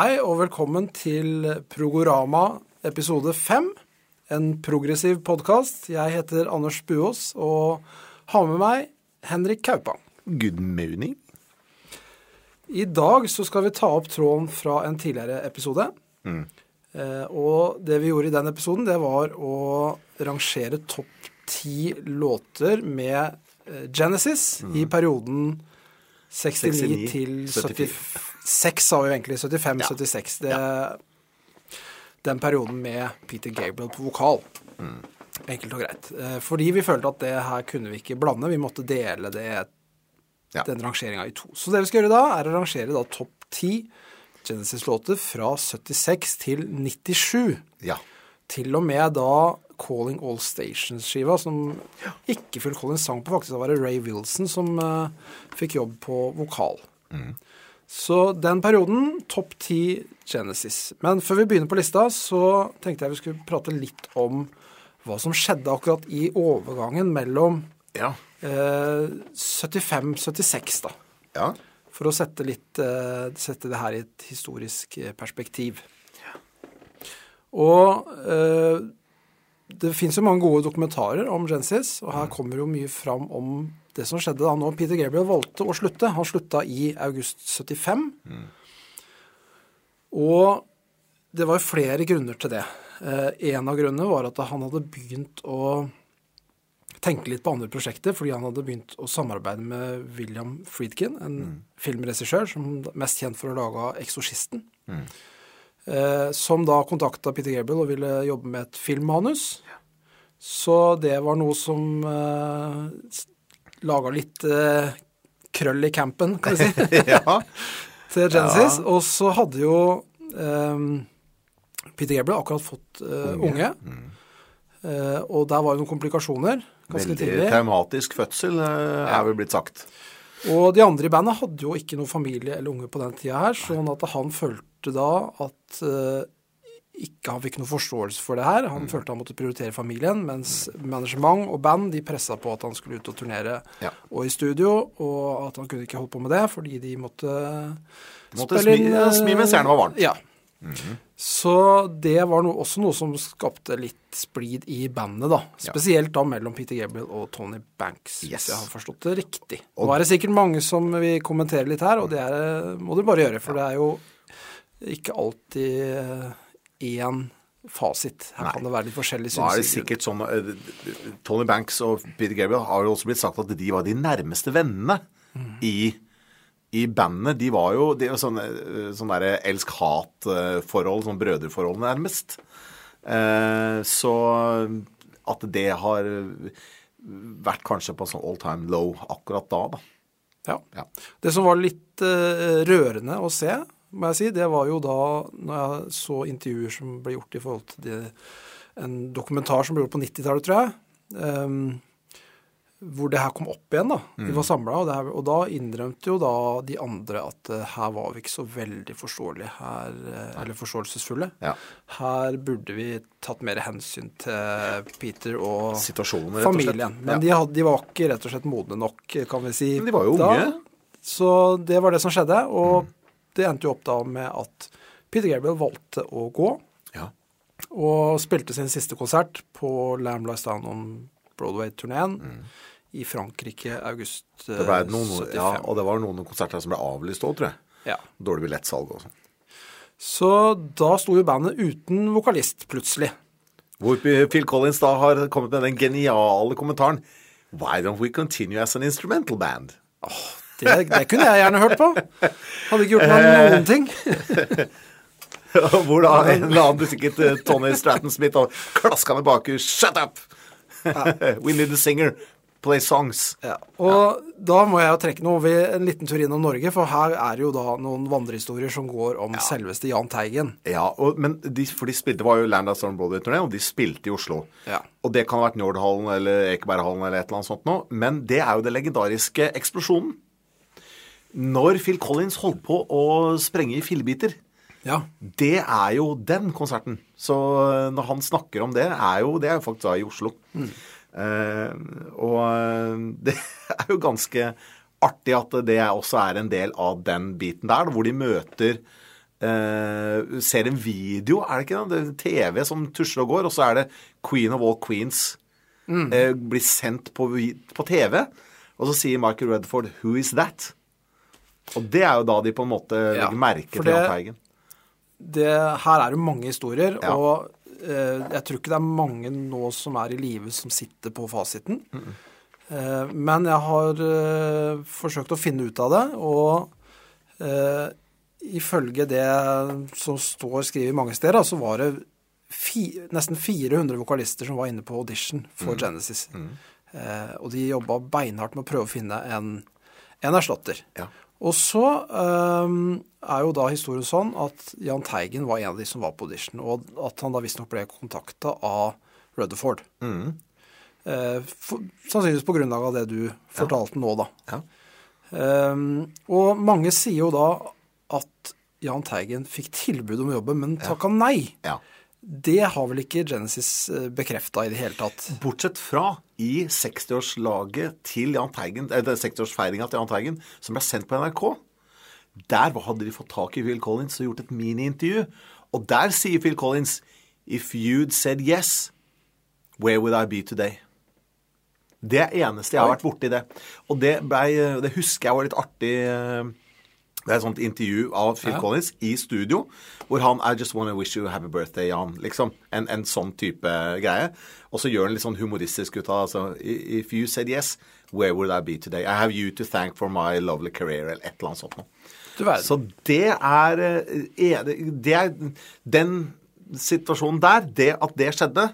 Hei og velkommen til Progorama episode fem. En progressiv podkast. Jeg heter Anders Buås og har med meg Henrik Kaupang. Good morning. I dag så skal vi ta opp tråden fra en tidligere episode. Eh, og det vi gjorde i den episoden, det var å rangere topp ti låter med Genesis Genesis i perioden 69, 69 til 74. 76, sa vi jo egentlig. 75-76. Det Den perioden med Peter Gabriel på vokal. Enkelt og greit. Eh, Fordi vi følte at det her kunne vi ikke blande. Vi måtte dele det Ja. den rangeringa i to. Så det vi skal gjøre da, er å rangere da topp ti Genesis-låter fra 76 til 97. Ja. Til og med da Calling All Stations-skiva, som ikke Phil Collins sang på, faktisk. Det var det Ray Wilson som uh, fikk jobb på vokal. Så den perioden, topp ti Genesis. Men før vi begynner på lista, så tenkte jeg vi skulle prate litt om hva som skjedde akkurat i overgangen mellom Ja. eh, 75-76, da. ja. For å sette, litt, eh, sette det her i et historisk perspektiv. perspektiv. Og eh, det fins jo mange gode dokumentarer om Genesis, og her kommer jo mye fram om det som skjedde da når Peter Gabriel valgte å slutte. Han slutta i august 75. Og det var flere grunner til det. Eh, en av grunnene var at han hadde begynt å tenke litt på andre prosjekter, fordi han hadde begynt å samarbeide med William Friedkin, en filmregissør som er mest kjent for å lage 'Eksorsisten'. Eh, som da kontakta Peter Gabriel og ville jobbe med et filmmanus. Så det var noe som eh, laga litt eh, krøll i campen, kan vi si ja. til Genesis. Og så hadde jo eh, Peter Gabriel akkurat fått eh, unge. Eh, og der var jo noen komplikasjoner ganske Veldig tidlig. traumatisk fødsel, eh, er vel blitt sagt. Og de andre i bandet hadde jo ikke noen familie eller unge på den tida her, sånn at han følte da at eh, ikke han fikk noe forståelse for det her. Han følte han måtte prioritere familien, mens management og band de pressa på at han skulle ut og turnere Ja. og i studio, og at han kunne ikke holde på med det fordi de måtte, Måtte spille inn, eh, smi mens jernet var varmt. Ja. Så det var no, også noe som skapte litt splid i bandet, da. Spesielt da mellom Peter Gabriel og Tony Banks, Yes. hvis jeg har forstått det riktig. Nå er det sikkert mange som vil kommentere litt her, og det er, må du bare gjøre, for det er jo ikke alltid én fasit. Her Nei. kan det være litt forskjellig Nå er det sikkert sånn eh, Tony Banks og Peter Gabriel har jo også blitt sagt at de var de nærmeste vennene i, i bandet. De var jo de var sånne, sånne, eh, sånn elsk-hat-forhold, sånn brødreforhold nærmest. Eh, så at det har vært kanskje på sånn all time low akkurat da, da. Ja. Ja. Det som var litt uh, rørende å se, må jeg si, det var jo da når jeg så intervjuer som ble gjort i forhold til det, en dokumentar som ble gjort på 90-tallet, tror jeg. Um, hvor det her kom opp igjen. da. Vi var samla, og, og da innrømte jo da de andre at uh, her var vi ikke så veldig forståelige, her, uh, eller forståelsesfulle. Ja. Her burde vi tatt mer hensyn til Peter og og familien. Men Ja. de, hadde, de var ikke rett og slett modne nok, kan vi si. Men de var jo da. unge. Så det var det som skjedde, og det endte jo opp da med at Peter Gabriel valgte å gå, Ja. og spilte sin siste konsert på Lamb Lies Down on Broadway-turneen i Frankrike august Mm. Det ble eh, noen, 75. ja, og det var noen konserter som ble avlyst òg, tror jeg. Ja. Dårlig billettsalg og sånn. Så da sto jo bandet uten vokalist, plutselig. Hvor Phil Collins da har kommet med den geniale kommentaren Why don't we continue as an instrumental band? Det, det kunne jeg gjerne hørt på. Hadde ikke gjort meg noen ting. Hvor da en eller annen eh, Tony Stratton Smith og klaska med bakhus Shut up! We need a singer. Play songs. Ja, og da må jeg jo trekke noe over en liten tur innom Norge, for her er det jo da noen vandrehistorier som går om selveste Jahn Teigen. Ja, og, men de, for de spilte, det var jo Land of Storm Broadway-turné, og de spilte i Oslo. Ja. Og det kan ha vært Njordhallen eller Ekeberghallen eller et eller annet sånt noe. Men det er jo det legendariske eksplosjonen. Når Phil Collins holdt på å sprenge i fillebiter. Ja. Det er jo den konserten. Så når han snakker om det, er jo, det er jo faktisk da i Oslo. Eh, og eh, det er jo ganske artig at det også er en del av den biten der, hvor de møter eh, ser en video, er det ikke det? det TV som tusler og går, og så er det Queen of all Queens eh, blir sendt på, på TV, og så sier Michael Redford 'Who is that?' Og det er jo da de på en måte Ja, legger merke til Jahn Teigen. det, her er det mange historier, Ja. og eh, jeg tror ikke det er mange nå som er i live som sitter på fasiten. Eh, men jeg har eh, forsøkt å finne ut av det, og eh, ifølge det som står skrevet mange steder, så så var det fi, nesten 400 vokalister som var inne på audition for Genesis. Eh, og de jobba beinhardt med å prøve å finne en, en erstatter. Ja. Og så um, er jo da historien sånn at Jahn Teigen var en av de som var på audition, og at han da visstnok ble kontakta av Rutherford. Mm. Eh, for, sannsynligvis på grunnlag av det du fortalte nå, da. Ja. Um, og mange sier jo da at Jahn Teigen fikk tilbud om jobben, men takka nei. Det har vel ikke Genesis bekrefta i det hele tatt. Bortsett fra i 60-årsfeiringa til Jahn Teigen, eller 60-årsfeiringa til Jan Teigen, som ble sendt på NRK. Der hadde de fått tak i Phil Collins og gjort et miniintervju. Og der sier Phil Collins If you'd said yes, where would I be today? Det eneste jeg har vært borti det. Og det, ble, det husker jeg var litt artig. Det er et sånt intervju av Phil Ja. Collins i studio, hvor han I just wanna wish you a happy birthday, Jan. Liksom. En, en sånn type greie. Og så gjør han litt sånn humoristisk ut av altså, If you said yes, where would I be today? I have you to thank for my lovely career, eller et eller annet sånt noe. Så det er, eh, det- det er Den situasjonen der, det at det skjedde,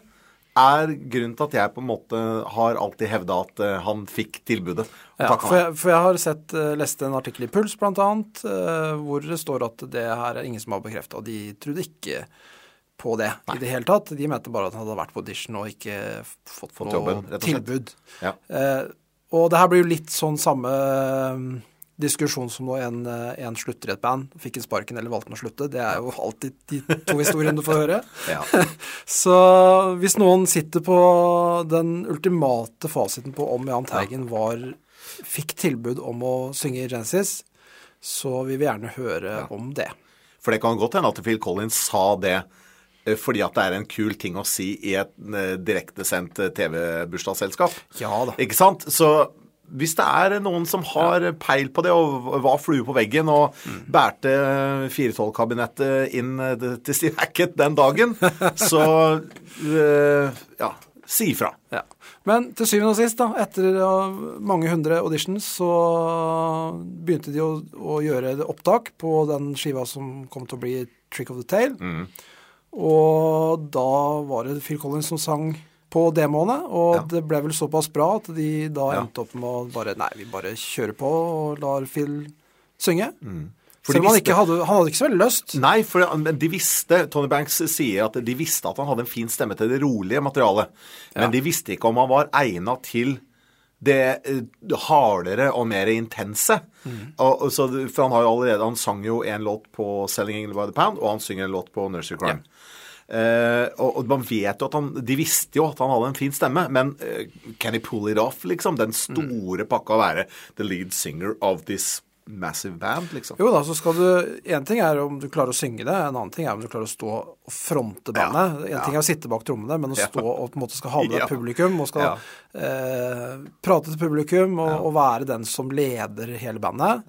er grunnen til at jeg på en måte har alltid hevda at eh, han fikk tilbudet. Ja, for, jeg, for jeg har sett, eh, lest en artikkel i Puls annet, eh, hvor det står at det her er ingen som har bekrefta. De trodde ikke på det i det hele tatt. De mente bare at han hadde vært på audition og ikke fått, Fått noe jobben, tilbud. Ja. Eh, og det her blir jo litt sånn samme diskusjon som når en, eh, en slutter i et band, fikk en sparken eller valgte å slutte. Det er jo alltid de to historiene du får høre. Ja. Så hvis noen sitter på den ultimate fasiten på om Jahn Teigen var, fikk tilbud om å synge i Genesis, så vil vi gjerne høre om det. For det kan godt hende at Phil Collins sa det eh, fordi at det er en kul ting å si i et eh, direktesendt TV-bursdagsselskap. Ja da. Ikke sant? Så hvis det er noen som har peil på det og var flue på veggen og bærte 412-kabinettet inn eh, til Steve Hackett den dagen, så eh, ja, si ifra. Ja. Men til syvende og sist, da, etter mange hundre auditions, så begynte de å, å gjøre opptak på den skiva som kom til å bli Trick of the Tail. Og da var det Phil Collins som sang på demoene, og Ja. det ble vel såpass bra at de da Ja. endte opp med å bare Nei, vi bare kjører på og lar Phil synge. Mm. Selv de om han ikke hadde Han hadde ikke så veldig lyst. Nei, for de visste Tony Banks sier at de visste at han hadde en fin stemme til det rolige materialet. Men de visste ikke om han var egna til det eh, hardere og mer intense. Og, og så, for han har jo allerede Han sang jo en låt på 'Selling England by the Pound', og han synger en låt på 'Nursery Crime'. Eh, og, man vet jo at han De visste jo at han hadde en fin stemme, men eh, can he pull it off, liksom? Den store pakka å være the lead singer of this massive band, liksom. Jo da, så skal du Én ting er om du klarer å synge det, en annen ting er om du klarer å stå og fronte bandet. En ja. ting er å sitte bak trommene, men å Ja. stå og på en måte skal ha med deg Ja. publikum og skal Ja. eh, prate til publikum og, og være den som leder hele bandet.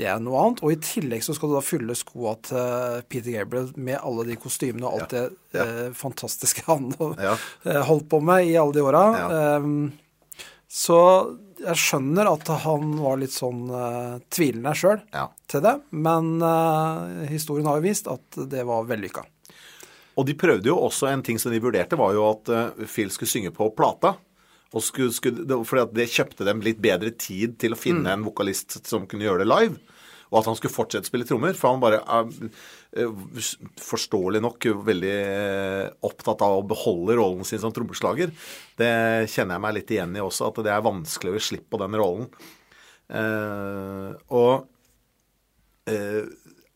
Det er noe annet. Og i tillegg så skal du da fylle skoa til Peter Gabriel med alle de kostymene og alt Ja. det Ja. eh, fantastiske han Ja. eh, holdt på med i alle de åra. Ehm, så jeg skjønner at han var litt sånn eh, tvilende sjøl til det, men eh, historien har jo vist at det var vellykka. Og de prøvde jo også en ting som de vurderte, var jo at eh, Phil skulle synge på plata. Og skulle, skulle, fordi at det kjøpte dem litt bedre tid til å finne en vokalist som kunne gjøre det live. Og at han skulle fortsette å spille trommer. For han bare er eh, forståelig nok veldig eh, opptatt av å beholde rollen sin som trommeslager. Det kjenner jeg meg litt igjen i også, at det er vanskelig å gi slipp på den rollen. Eh, og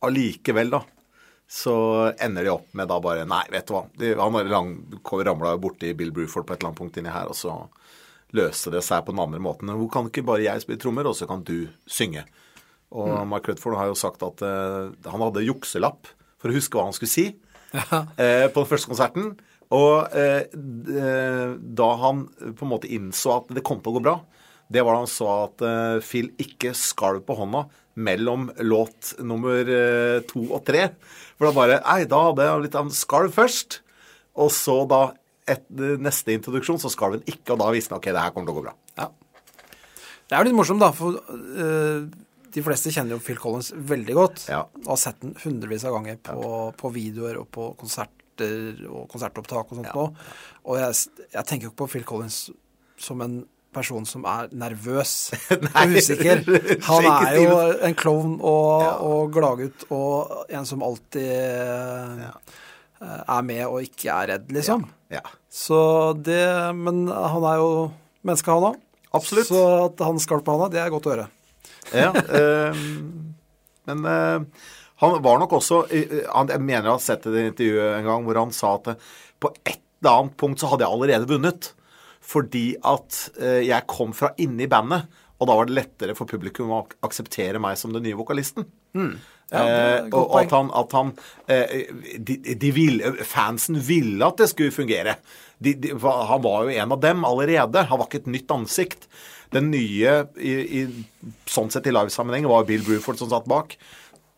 allikevel, da, så ender de opp med da bare Nei, vet du hva. De, han ramla borti Bill Bruford på et eller annet punkt inni her, og så løste det seg på den andre måten. Hvor kan ikke bare jeg spille trommer, og så kan du synge? Og Mark Redford har jo sagt at eh, han hadde jukselapp for å huske hva han skulle si eh, på den første konserten. Og eh, eh, da han på en måte innså at det kom til å gå bra, det var da han så at eh, Phil ikke skalv på hånda mellom låt nummer eh, to og tre. For da bare Nei, da hadde jeg litt av en skalv først. Og så da et, neste introduksjon så skalv han ikke, og da visste han ok, det her kommer til å gå bra. Ja. Det er jo litt morsomt, da, for eh, de fleste kjenner jo Phil Collins veldig godt. Ja. Og har sett den hundrevis av ganger på, på videoer og på konserter og konsertopptak og sånt nå. Og jeg, jeg tenker jo ikke på Phil Collins som en person som er nervøs og usikker. Han er jo en klovn og, og gladgutt og en som alltid eh, er med og ikke er redd, liksom. Ja. Så det Men han er jo menneske, han òg. Absolutt. Så at han skalp på handa, det er godt å høre. Ja, eh, men eh, han var nok også han, Jeg mener jeg har sett et intervju en gang hvor han sa at eh, på et eller annet punkt så hadde jeg allerede vunnet. Fordi at eh, jeg kom fra inni bandet, og da var det lettere for publikum å ak akseptere meg som den nye vokalisten. Ja, er Eh, og, og at han, at han eh, de, de ville, Fansen ville at det skulle fungere. De, han var jo en av dem allerede. Han var ikke et nytt ansikt. Den nye i, i, sånn sett i livesammenheng var Bill Bruford som satt bak.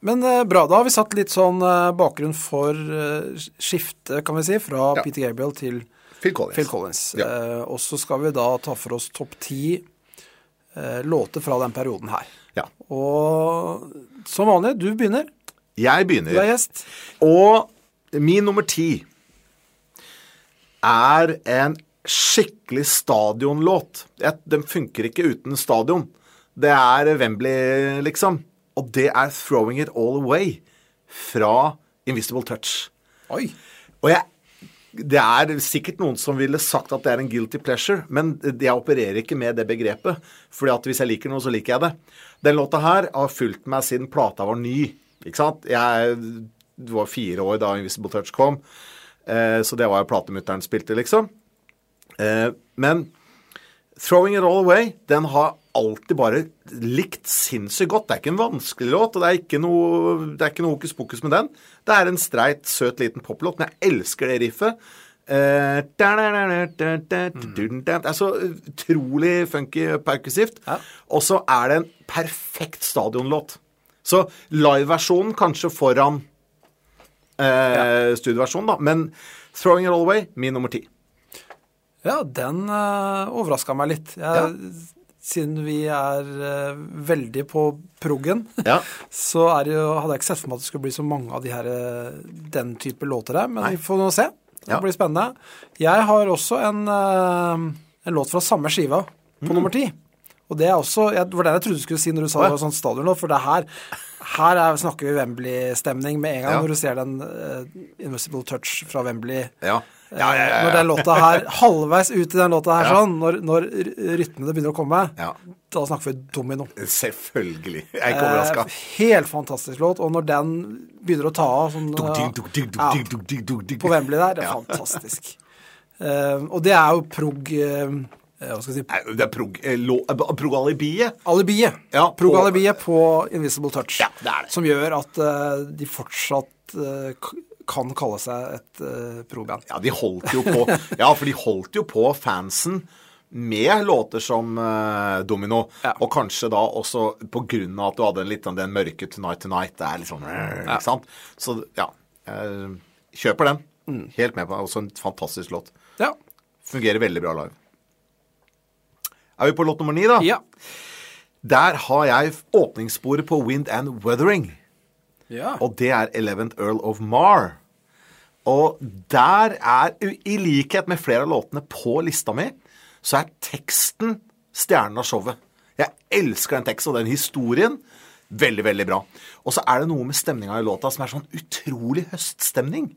Men eh, bra, da har vi satt litt sånn eh, bakgrunn for eh, skiftet, kan vi si, fra Ja. Peter Gabriel til Phil Collins. Phil Collins. Ja. Eh, og så skal vi da ta for oss topp ti eh, låter fra den perioden her. Ja. Og som vanlig, du begynner. Jeg begynner. Du er gjest. Og min nummer ti er en skikkelig stadionlåt. Den funker ikke uten stadion. Det er Wembley, liksom. Og det er 'Throwing It All Away' fra Invisible Touch. Oi. Og jeg det er sikkert noen som ville sagt at det er en guilty pleasure, men jeg opererer ikke med det begrepet. fordi at hvis jeg liker noe, så liker jeg det. Den låta her har fulgt meg siden plata var ny. Ikke sant? Jeg var fire år da Invisible Touch kom, eh, så det var jo platemutteren spilte, liksom. Eh, men Throwing It All Away, den har alltid bare likt sinnssykt godt. Det er ikke en vanskelig låt, og det er ikke noe, det er ikke noe hokus pokus med den. Det er en streit, søt liten poplåt, men jeg elsker det riffet. Det er så utrolig funky perkussivt. Ja. Og så er det en perfekt stadionlåt. Så liveversjonen kanskje foran eh, studioversjonen, da. Men Throwing It All Away, min nummer ti. Ja, den uh, overraska meg litt. Jeg, Ja. Siden vi er uh, veldig på proggen, Ja. så jo, hadde jeg ikke sett for meg at det skulle bli så mange av de her, eh, den type låter her. Men Nei. vi får nå se. Det Ja. blir spennende. Jeg har også en, uh, en låt fra samme skiva på nummer ti. Og det er også, jeg, var det jeg trodde du skulle si når du sa Mm. Det var sånn stadionlåt, for det her her er, snakker vi Wembley-stemning med en gang Ja. når du ser den uh, Invisible Touch fra Wembley. Ja. Ja, ja, ja, Når den låta her, halvveis ut i den låta her sånn, når, når rytmene begynner å komme, Ja. da snakker vi domino. Selvfølgelig. Jeg er ikke overraska. Eh, helt fantastisk låt, og når den begynner å ta av sånn, på Wembley der, det er fantastisk. Eh, og det er jo prog... eh, hva skal jeg si? Nei, Det er prog, eh, eh, prog-alibiet. Alibiet. Ja, Prog-alibiet på Invisible Touch. Ja, det er det. Som gjør at eh, de fortsatt k- kan kalle seg et uh, proband. Ja, de holdt jo på Ja, for de holdt jo på fansen med låter som uh, Domino. Ja. Og kanskje da også av at du hadde litt av den mørke Tonight Tonight. Det er litt sånn Ikke sant? Så ja. Uh, kjøper den. Mm. Helt med på. Også en fantastisk låt. Ja. Fungerer veldig bra live. Er vi på låt nummer ni, da? ja. Der har jeg åpningssporet på Wind and Weathering. Ja. Og det er 11th Earl of Mar. Og der er, i likhet med flere av låtene på lista mi, så er teksten stjernen av showet. Jeg elsker den teksten og den historien. Veldig, veldig bra. Og så er det noe med stemninga i låta som er sånn utrolig høststemning.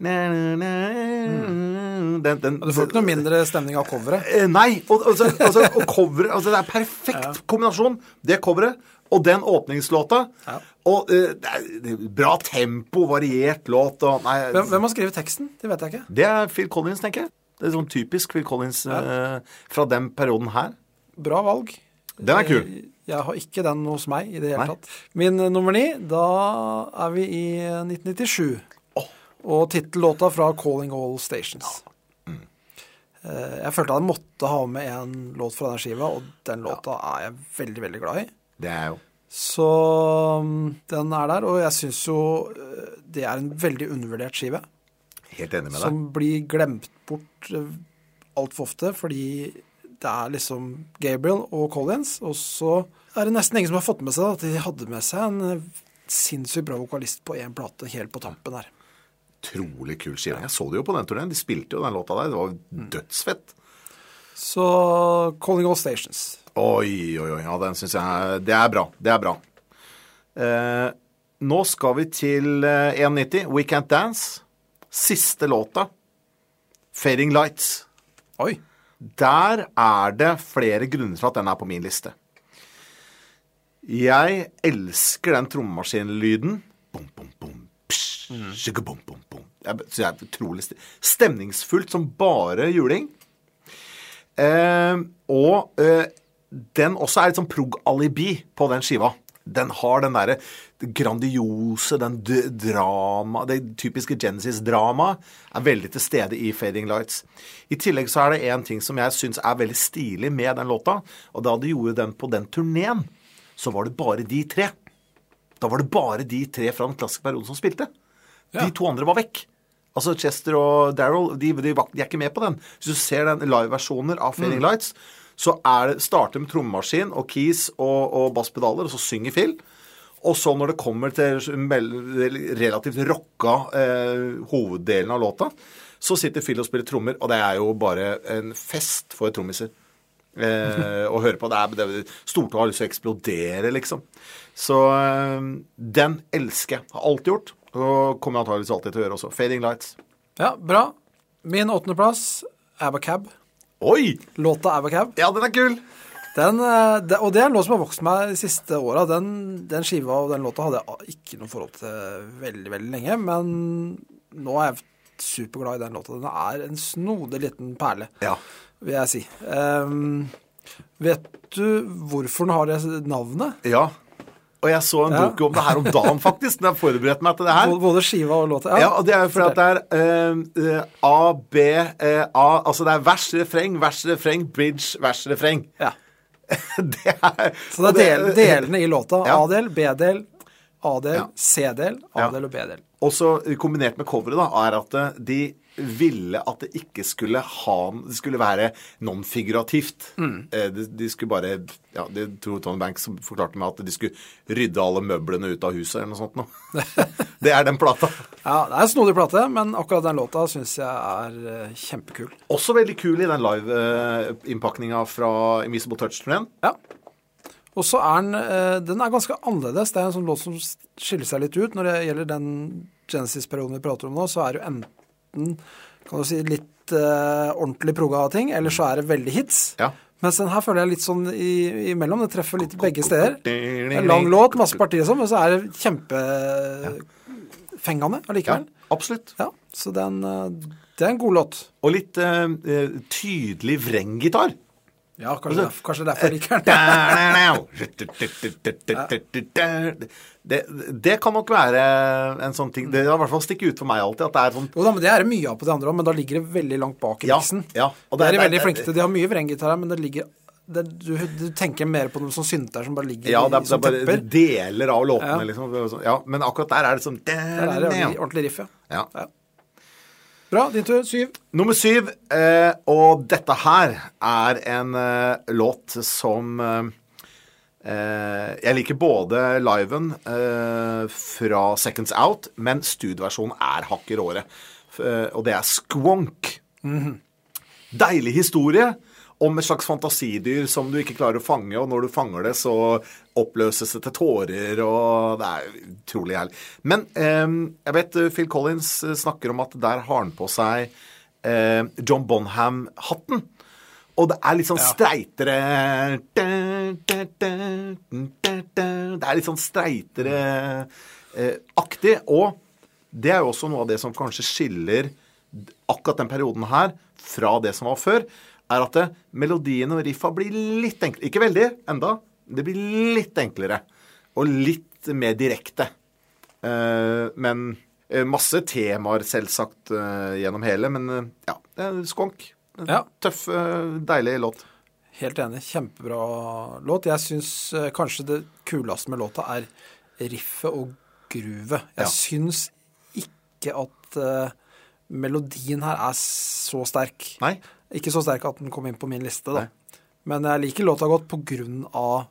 Næ, næ, næ den, den, Du får ikke noe mindre stemning av coveret. Eh, Nei. Og, altså, altså, og coveret altså, Det er perfekt kombinasjon. Det coveret og den åpningslåta. Ja. Og eh, er bra tempo, variert låt og Nei, Hvem, hvem har skrevet teksten? Det vet jeg ikke. det er Phil Collins, tenker jeg. Det er sånn typisk Phil Collins eh, fra den perioden her. Bra valg. Den er kul. Jeg, jeg har ikke den hos meg i det hele Nei. tatt. Min eh, nummer ni, da er vi i eh, 1997. Og tittellåta fra 'Calling All Stations'. Mm. Eh, Jeg følte at jeg måtte ha med en låt fra den skiva, og den låta er jeg veldig, veldig glad i. Det er jo Så mm, den er der, og jeg syns jo eh, det er en veldig undervurdert skive. helt enig med deg. Som blir glemt bort eh, altfor ofte, fordi det er liksom Gabriel og Collins, og så er det nesten ingen som har fått med seg at de hadde med seg en eh, sinnssykt bra vokalist på én plate helt på tampen der. Utrolig kul skive. Jeg så det jo på den turneen. De spilte jo den låta der. Det var Mm. dødsfett. Så Calling All Stations. Oi, oi, oi. Ja, den syns jeg Det er bra. Det er bra. Eh, nå skal vi til eh, 1,90. We Can't Dance. Siste låta. Fading Lights. Oi. Der er det flere grunner til at den er på min liste. Jeg elsker den trommemaskinlyden. Bom, bom, bom. Psh, shigga, bom, bom, bom. Jeg er utrolig stemningsfullt som bare juling. Eh, og eh, den også er litt sånn prog-alibi på den skiva. Den har den derre grandiose, den drama Det typiske Genesis-dramaet er veldig til stede i Fading Lights. I tillegg så er det én ting som jeg syns er veldig stilig med den låta. Og da de gjorde den på den turneen, så var det bare de tre. Da var det bare de tre fra den klassiske perioden som spilte. Ja. De to andre var vekk. Altså Chester og Daryl de, de, de er ikke med på den. Hvis du ser den liveversjoner av Fading Lights, så er det, starter med trommemaskin og keys og, og basspedaler, og så synger Phil. Og så når det kommer til relativt rocka eh, hoveddelen av låta, så sitter Phil og spiller trommer, og det er jo bare en fest for trommiser. Eh, å høre på. Det er, det er Stortå har lyst til å eksplodere, liksom. Så eh, den elsker jeg. Har alltid gjort. Og kommer jeg antakeligvis alltid til å gjøre også. Fading Lights. Ja, bra. Min åttendeplass, Abacab. Oi! Låta Abacab. Ja, den er kul! Den, eh, og det er en låt som har vokst meg de siste åra. Den, den skiva og den låta hadde jeg ikke noe forhold til veldig, veldig lenge. Men nå er jeg superglad i den låta. Den er en snodig liten perle, Ja. vil jeg si. Um, vet du hvorfor den har det navnet? ja. Og jeg så en Ja. bok om det her om dagen, faktisk, når jeg forberedte meg til det her. Både- skiva og låta? Ja, og det er jo fordi at det er eh, A, B, uh, A Altså det er vers, refreng, vers, refreng, bridge, vers, refreng. Ja. det er Så det er del, delene i låta. Ja. A-del, B-del, A-del, Ja. C-del, A-del og B-del. Også kombinert med coveret, da, er at de ville at det ikke skulle ha Det skulle være non-figurativt. Eh, De, de skulle bare Ja, det tror Tony Banks forklarte meg at de skulle rydde alle møblene ut av huset, eller noe sånt noe. det er den plata. Ja, det er en snodig plate, men akkurat den låta syns jeg er eh, kjempekul. Også veldig kul i den live-innpakninga fra Invisible Touch-turneen. Ja. Og så er den eh, Den er ganske annerledes. Det er en sånn låt som skiller seg litt ut. Når det gjelder den Genesis-perioden vi prater om nå, så er det jo enten kan du si, litt eh, ordentlig av ting, eller så er det veldig hits. Ja. Mens den her føler jeg litt sånn i, imellom. Det treffer litt begge steder. Er En lang låt, masse partier sånn, men så er det kjempefengende Ja, absolutt. Ja, så den, eh, det er en god låt. Og litt eh, eh, tydelig vrenggitar. Ja, kanskje, så, kanskje derfor liker den. Det, det kan nok være en sånn ting Det har i hvert fall stikket ut for meg alltid. At det er sånn Jo da, men det er det mye av på de andre òg, men da ligger det veldig langt bak i Ja, miksen. ja, og det det- er de veldig det- flinke til. De har mye vrenggitar her, men det ligger det, du, du tenker mer på noen sånn synter som bare ligger Ja, det i- er, det som er bare tepper. deler av låtene, Ja. liksom. Ja, men akkurat der er det sånn Der er det ordentlig riff, ja. ja. ja. Bra, din tur. Syv. Nummer syv, eh, og dette her er en eh, låt som eh, eh, Jeg liker både liven eh, fra Seconds Out, men studioversjonen er hakk i råret. Eh, og det er Squonk. Deilig historie om et slags fantasidyr som du ikke klarer å fange, og når du fanger det, så oppløses det til tårer, og det er utrolig herlig. Men eh, jeg vet eh, Phil Collins eh, snakker om at der har han på seg eh, John Bonham-hatten. Og det er litt sånn streitere Det er litt sånn streitere-aktig. Og det er jo også noe av det som kanskje skiller akkurat den perioden her fra det som var før. Er at melodiene melodien og riffa blir litt enklere. Ikke veldig enda. Det blir litt enklere. Og litt mer direkte. Eh, men eh, masse temaer, selvsagt, eh, gjennom hele. Men eh, ja, det er skonk. Ja. Tøff, eh, deilig låt. Helt enig. Kjempebra låt. Jeg syns eh, kanskje det kuleste med låta er riffet og gruvet. Jeg Ja. syns ikke at eh, melodien her er så sterk. Nei? Ikke så sterk at den kom inn på min liste, da. Nei. Men jeg liker låta godt på grunn av,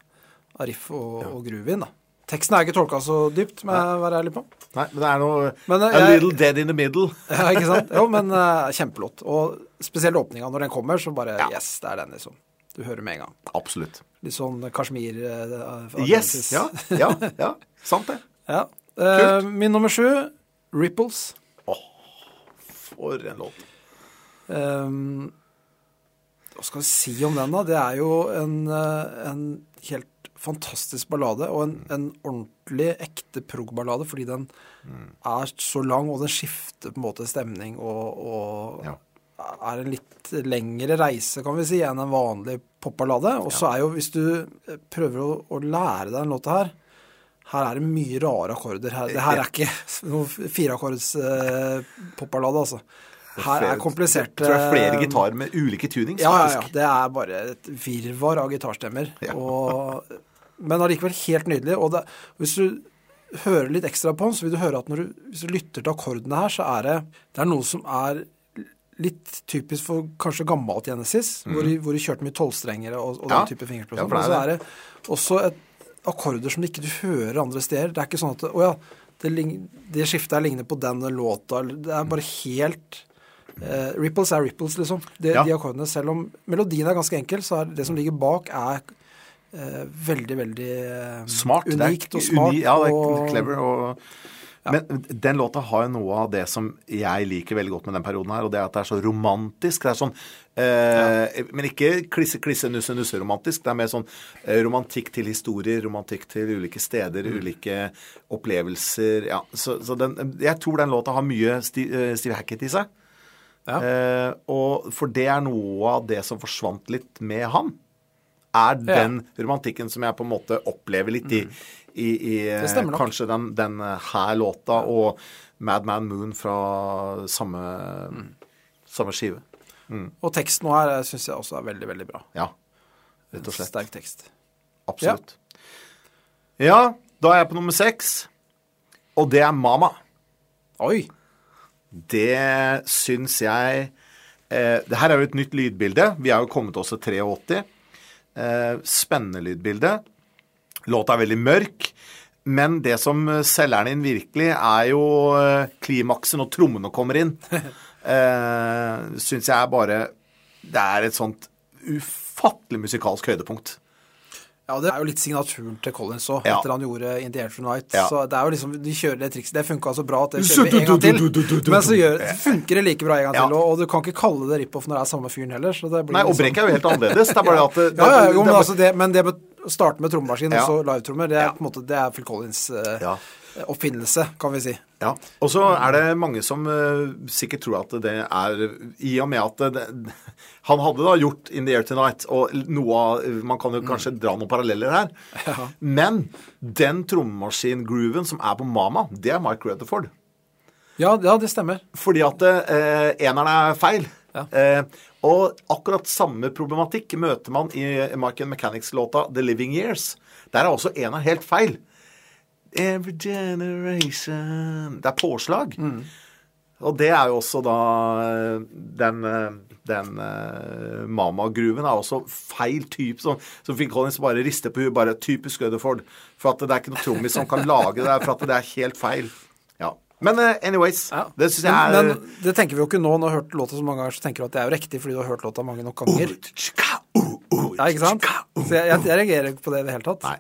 ja. og, Gruvin, da. Teksten er ikke tolka så dypt, må jeg være ærlig på. Nei, men det er noe Men, eh, A jeg- little dead in the middle. Ja, ikke sant? Jo, men uh, kjempelåt. Og spesielt åpninga når den kommer, så bare Ja. Yes, det er den, liksom. Du hører med en gang. Absolutt. Litt sånn Kashmir uh, Yes! Ja, ja, ja. Sant det. ja. Eh, min nummer sju, Ripples. Åh, For en låt. Um, hva skal vi si om den, da? Det er jo en, eh, en helt fantastisk ballade, og en, en ordentlig ekte prog-ballade, fordi den er så lang, og den skifter på en måte stemning og, og Ja. er en litt lengre reise, kan vi si, enn en vanlig popballade. Og så er jo, hvis du prøver å, å lære deg en låt her her er det mye rare akkorder. Her, det her er ikke noen fireakkords eh, popballade, altså. Her er kompliserte Tror jeg er flere gitarer med ulike tunings, ja, ja, ja. Det er bare et virvar av gitarstemmer. Ja. Og, men allikevel helt nydelig. Og det, hvis du hører litt ekstra på den, så vil du høre at når du, hvis du lytter til akkordene her, så er det, det er noe som er litt typisk for kanskje gammelt Genesis, hvor, de, hvor de kjørte mye tolvstrengere og, og den type fingerspill. Ja, det og så er er det også et akkorder som ikke du hører andre steder. Det er ikke sånn at Å ja, det, det skiftet her ligner på den låta. Det er bare helt eh, Ripples er ripples, liksom. De, Ja. De akkordene. Selv om melodien er ganske enkel, så er det som ligger bak, er uh, veldig, veldig uh, Smart. unikt og smart. uni- ja, det er og, clever. Og, Men den låta har jo noe av det som jeg liker veldig godt med den perioden her, og det er at det er så romantisk. Det er sånn ja. Men ikke klisse, klisse, nusse, nusse-romantisk. Det er mer sånn romantikk til historier, romantikk til ulike steder, Mm. ulike opplevelser. Ja, så, så den Jeg tror den låta har mye Steve, Steve Hackett i seg. Ja. Eh, og for det er noe av det som forsvant litt med han. Er Ja. den romantikken som jeg på en måte opplever litt i, i, i nok. kanskje den, den her låta og Madman Moon fra samme, samme skive. og teksten her syns jeg også er veldig, veldig bra. Ja, rett og slett. Sterk tekst. Absolutt. Ja, da er jeg på nummer seks, og det er Mama. Oi! Det syns jeg eh, Det her er jo et nytt lydbilde. Vi er jo kommet oss til 83. Eh, spennende lydbilde. Låta er veldig mørk. Men det som selger den inn virkelig, er jo eh, klimaksen når trommene kommer inn. Eh, syns jeg er bare Det er et sånt ufattelig musikalsk høydepunkt. Ja, det er jo litt signaturen til Collins òg, Ja. etter han gjorde In the Air Tonight. Ja. Så det er jo liksom, De kjører det trikset. Det funka så bra at det kjører vi en gang til. Men så gjør, funker det like bra en gang Ja. til. Og, og du kan ikke kalle det rip-off når det er samme fyren heller. Så det blir Nei, og liksom- er jo helt annerledes. Det er bare at det, Ja, ja, jo, men, det- altså det, men det med å starte med trommemaskin Ja. og så livetrommer, det er Ja. på en måte, det er Phil Collins Uh, Ja. Oppfinnelse, kan vi si. Ja, og så er det mange som uh, sikkert tror at det er I og med at det, Han hadde da gjort In the Air Tonight, og noe av Man kan jo kanskje dra noen paralleller her. Ja. Men den trommemaskin-grooven som er på Mama, det er Mike Rutherford. Ja, ja, det stemmer. Fordi at uh, eneren er feil. Ja. Uh, og akkurat samme problematikk møter man i Mike and Mechanics-låta The Living Years. Der er også eneren helt feil. Every generation Det er påslag. Og det er jo også da eh, Den, eh, den uh, Mama-gruven er også feil type. Som, som Phil Collins bare rister på huet. Bare typisk Rutherford. For at det er ikke noe trommis som kan lage det. For at det er helt feil. Ja. Men uh, anyways. Ja. Det syns jeg er men, men det tenker vi jo ikke nå. Når du har hørt låta så mange ganger, så tenker du at det er jo riktig fordi du har hørt låta mange nok ganger. Ja, ikke sant? Så jeg, jeg, jeg reagerer ikke på det i det hele tatt. Nei.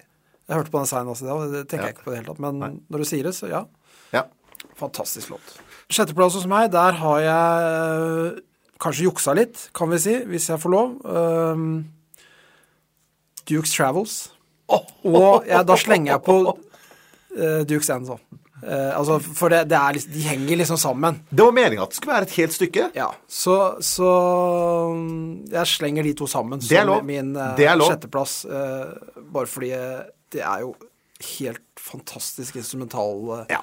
Jeg hørte på den signen også det tenker Ja. jeg ikke på det hele tatt. Men når du sier det, så ja. Ja. Fantastisk låt. Sjetteplass hos meg, der har jeg kanskje juksa litt, kan vi si, hvis jeg får lov. Um, Dukes Travels. Og jeg, da slenger jeg på uh, Dukes End, sånn. Uh, altså, for det, det er liksom, de henger liksom sammen. Det var meninga at det skulle være et helt stykke. Ja, så, så jeg slenger de to sammen som min uh, sjetteplass. bare fordi eh, det er jo helt fantastisk instrumental eh, Ja.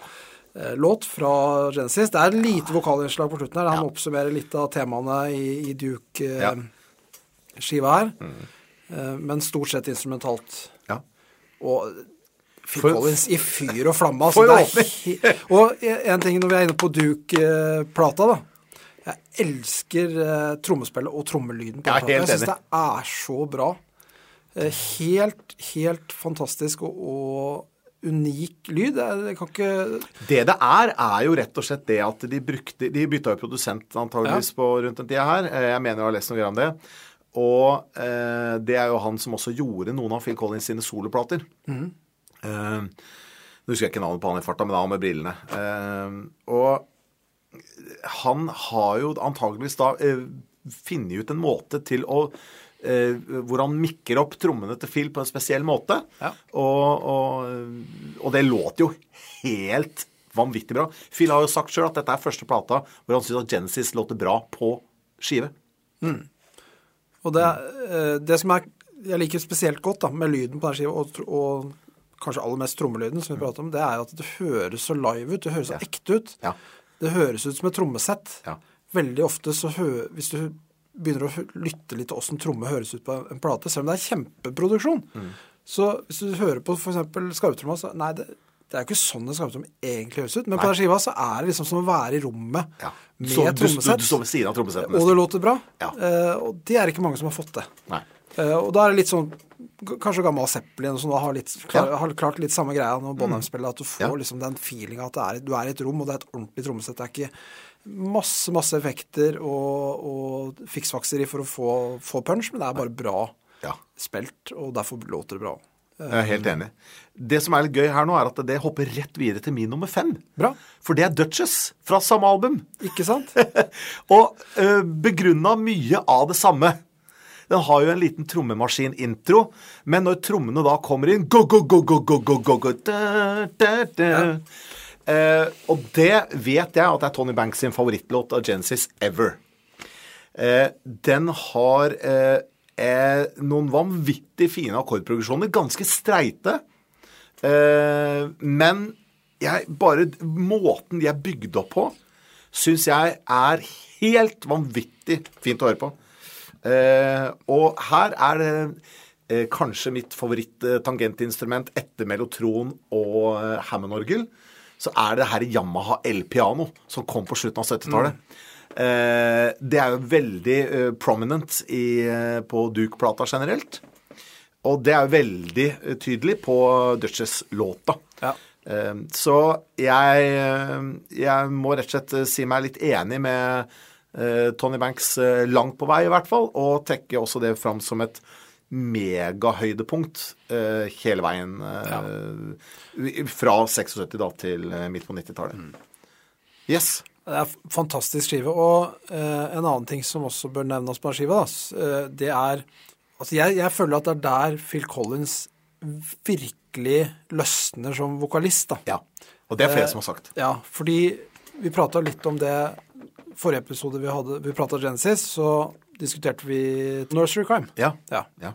eh, låt fra Genesis. Det er lite vokalinnslag på slutten her. Han oppsummerer litt av temaene i, i. Duke-skiva her. Mm. men stort sett instrumentalt. Ja. Og Phil Collins i fyr og flamme. Altså, og en ting når vi er inne på Duke-plata, da. Jeg elsker eh, trommespillet og trommelyden på plata. Jeg syns det er så bra. Eh, helt, helt fantastisk og, og unik lyd. Jeg kan ikke Det det er, er jo rett og slett det at de brukte De bytta jo produsent antageligvis på rundt den tida her. Eh, Jeg mener jeg har lest noe greier om det. Og eh, det er jo han som også gjorde noen av Phil Collins sine soloplater. Eh, nå husker jeg ikke navnet på han i farta, men det han med brillene. Eh, og han har jo antageligvis da eh, funnet ut en måte til å hvor han mikker opp trommene til Phil på en spesiell måte. Ja. Og, og, og det låter jo helt vanvittig bra. Phil har jo sagt sjøl at dette er første plata hvor han syns at Genesis låter bra på skive. Og det, eh, det som er, jeg liker spesielt godt da, med lyden på den skiva, og, og kanskje aller mest trommelyden, som vi prater om, det er at det høres så live ut. Det høres så ekte ut. Ja. Det høres ut som et trommesett. Ja. Veldig ofte så hø Hvis du begynner å lytte litt til åssen tromme høres ut på en plate, selv om det er kjempeproduksjon, Mm. så hvis du hører på f.eks. skarptromma, så Nei, det, det er jo ikke sånn en skarptromme egentlig høres ut. Men på den skiva så er det liksom som å være i rommet Ja. med Så, du, du, trommesett. du står ved siden av trommesettet Og det låter bra. Ja. Uh, og det er ikke mange som har fått det. Nei. Uh, og da er det litt sånn Kanskje gammel Zeppelin som sånn, har, litt, klar, Ja. har klart litt samme greia når Bonham spiller, at du får liksom den feelinga at det er, du er i et rom, og det er et ordentlig trommesett. Det er ikke masse, masse effekter og, og fiksfakseri for å få, få punch, men det er bare bra Ja. spilt, og derfor låter det bra. Jeg er helt enig. Det som er litt gøy her nå, er at det hopper rett videre til min nummer fem. Bra. For det er Duchess fra samme album. Ikke sant? Og uh, begrunna mye av det samme. Den har jo en liten trommemaskin-intro, men når trommene da kommer inn go, go, go, go, go, go, go, go da, da, da. Eh, Og det vet jeg at det er Tony Banks sin favorittlåt av Genesis ever. Eh, den har eh, noen vanvittig fine akkordprogresjoner. Ganske streite. Men jeg, bare måten de er bygd opp på, syns jeg er helt vanvittig fint å høre på. Og her er det kanskje mitt favoritt-tangentinstrument etter mellotron og eh, Hammond-orgel. Så er det her Yamaha El-piano som kom på slutten av 70-tallet. Eh, det er jo veldig eh, prominent i, eh, på Duke-plata generelt. Og det er jo veldig eh, tydelig på Duchess-låta. Ja. Eh, Så jeg, eh, jeg må rett og slett si meg litt enig med Tony Banks langt på vei, i hvert fall, og trekke også det fram som et megahøydepunkt eh, hele veien eh, fra 76 da til eh, midt på 90-tallet. Yes. Det er fantastisk skive. Og eh, en annen ting som også bør nevnes på den skiva, da, eh, det er Altså, jeg, jeg føler at det er der Phil Collins virkelig løsner som vokalist, da. Ja. Og det er flere Eh, som har sagt. Ja, fordi vi prata litt om det forrige episode vi hadde Vi prata Genesis, så diskuterte vi Nursery Crime. Ja. Ja. ja.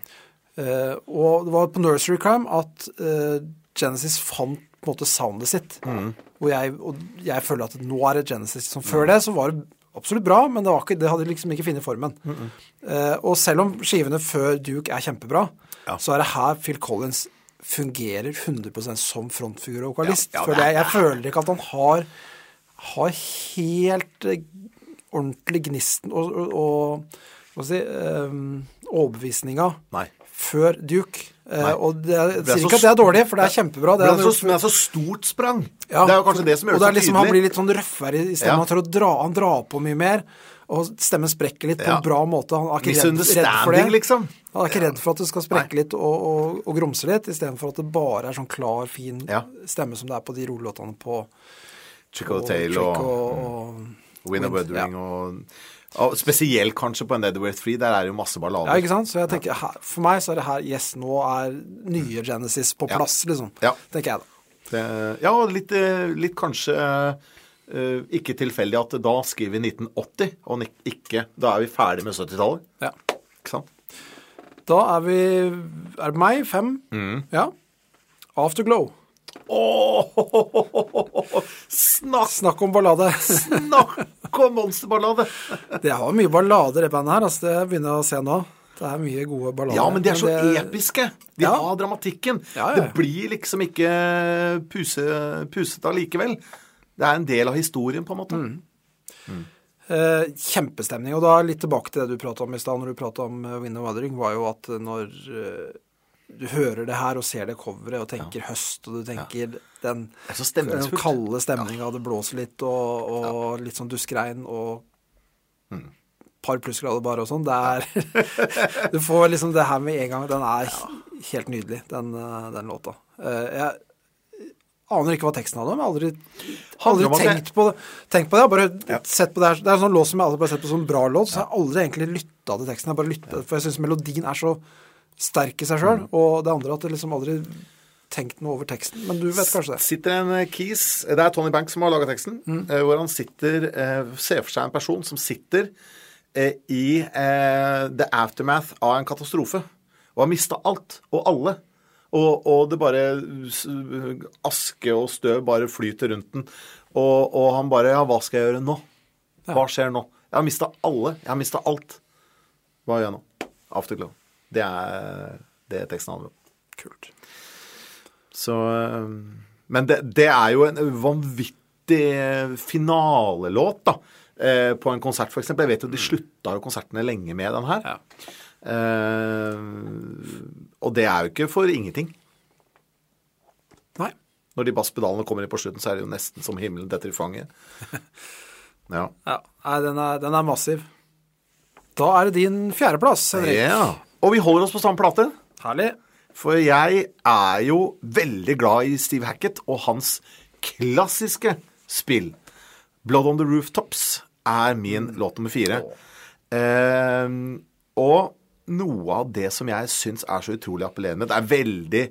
Uh, og det var på Nursery Crime at uh, Genesis fant på en måte soundet sitt. Og, jeg, og jeg føler at nå er det Genesis. Som før det så var det absolutt bra, men det, var ikke, det hadde liksom ikke funnet formen. Eh, og selv om skivene før Duke er kjempebra, Ja. så er det her Phil Collins fungerer 100% som frontfigur og vokalist. Ja, ja, jeg, jeg føler ikke at han har, har helt ordentlig gnisten og, og, og si, eh, overbevisninga Nei. før Duke. Eh, Nei. og det, jeg er sier ikke at det er dårlig, for det er kjempebra. Det Det er, så, men det er så stort sprang. Ja, det er jo kanskje det som gjør det det så liksom, tydelig. Han blir litt sånn røffere i stemmen. Ja. Han tør å dra, han drar på mye mer. Og stemmen sprekker litt på Ja. en bra måte. Han er ikke redd, redd for det. Liksom. Han er ikke redd for at det skal sprekke litt og, og, og grumse litt, istedenfor at det bare er sånn klar, fin stemme som det er på de Chick of på the Tail og, og, og Win a Weathering ja. og, og Spesielt kanskje på en Free. Der er det jo masse Ja, ikke sant? Så jeg tenker, her, For meg så er det her Yes, nå er nye Genesis på Ja. plass, liksom. Ja. Tenker jeg da. Det, ja, litt, eh, litt kanskje Uh, ikke tilfeldig at da skriver vi 1980, og ikke Da er vi ferdig med 70-tallet. Ja. Ikke sant? Da er vi Er det meg? Fem? Ja. Afterglow. Snakk, Snakk om ballade. snakk om monsterballade! Det har mye ballader, det bandet her. Altså, det begynner jeg å se nå. Det er mye gode ballader. Ja, men de er så det- episke. De Ja. har dramatikken. Ja, ja. Det blir liksom ikke puse, pusete allikevel. Det er en del av historien, på en måte. Mm. Eh, kjempestemning. Og da litt tilbake til det du prata om i stad, når du prata om Wind of Wuthering, var jo at når eh, du hører det her og ser det coveret og tenker høst, og du tenker den, er så den kalde stemninga, det blåser litt, og, og litt sånn duskregn og Mm. par plussgrader bare og sånn. Det er Du får liksom det her med en gang. Den er helt nydelig, den, eh, den låta. Eh, jeg aner ikke hva teksten handler om. Jeg har aldri, aldri tenkt, på det, tenkt på det. Jeg har bare sett på det her. Det er en sånn låt som jeg aldri har sett på som bra låt, så jeg har aldri egentlig lytta til teksten. Jeg bare lyttet, For jeg syns melodien er så sterk i seg sjøl. Og det andre at det liksom aldri tenkt noe over teksten. Men du vet kanskje det? sitter en eh, Keys Det er Tony Banks som har laga teksten. mm. Hvor han sitter eh, Ser for seg en person som sitter eh, i eh, the aftermath av en katastrofe. Og har mista alt og alle. Og, og det bare Aske og støv bare flyter rundt den. Og, og han bare Ja, hva skal jeg gjøre nå? Hva skjer nå? Jeg har mista alle. Jeg har mista alt. Hva gjør jeg nå? Afterglow. Det er det teksten handler om. Kult. Så eh, Men det, det er jo en vanvittig finalelåt, da. eh, På en konsert, f.eks. Jeg vet jo de slutta jo konsertene lenge med den her. Ja. Eh, og det er jo ikke for ingenting. Nei. Når de basspedalene kommer inn på slutten, så er det jo nesten som himmelen detter i fanget. Ja. Ja. Nei, den er, den er massiv. Da er det din fjerdeplass, Henrik. ja. Og vi holder oss på samme plate. Herlig. For jeg er jo veldig glad i Steve Hackett og hans klassiske spill. Blood on the Rooftops er min låt nummer fire. Eh, og noe av det som jeg syns er så utrolig appellerende Det er veldig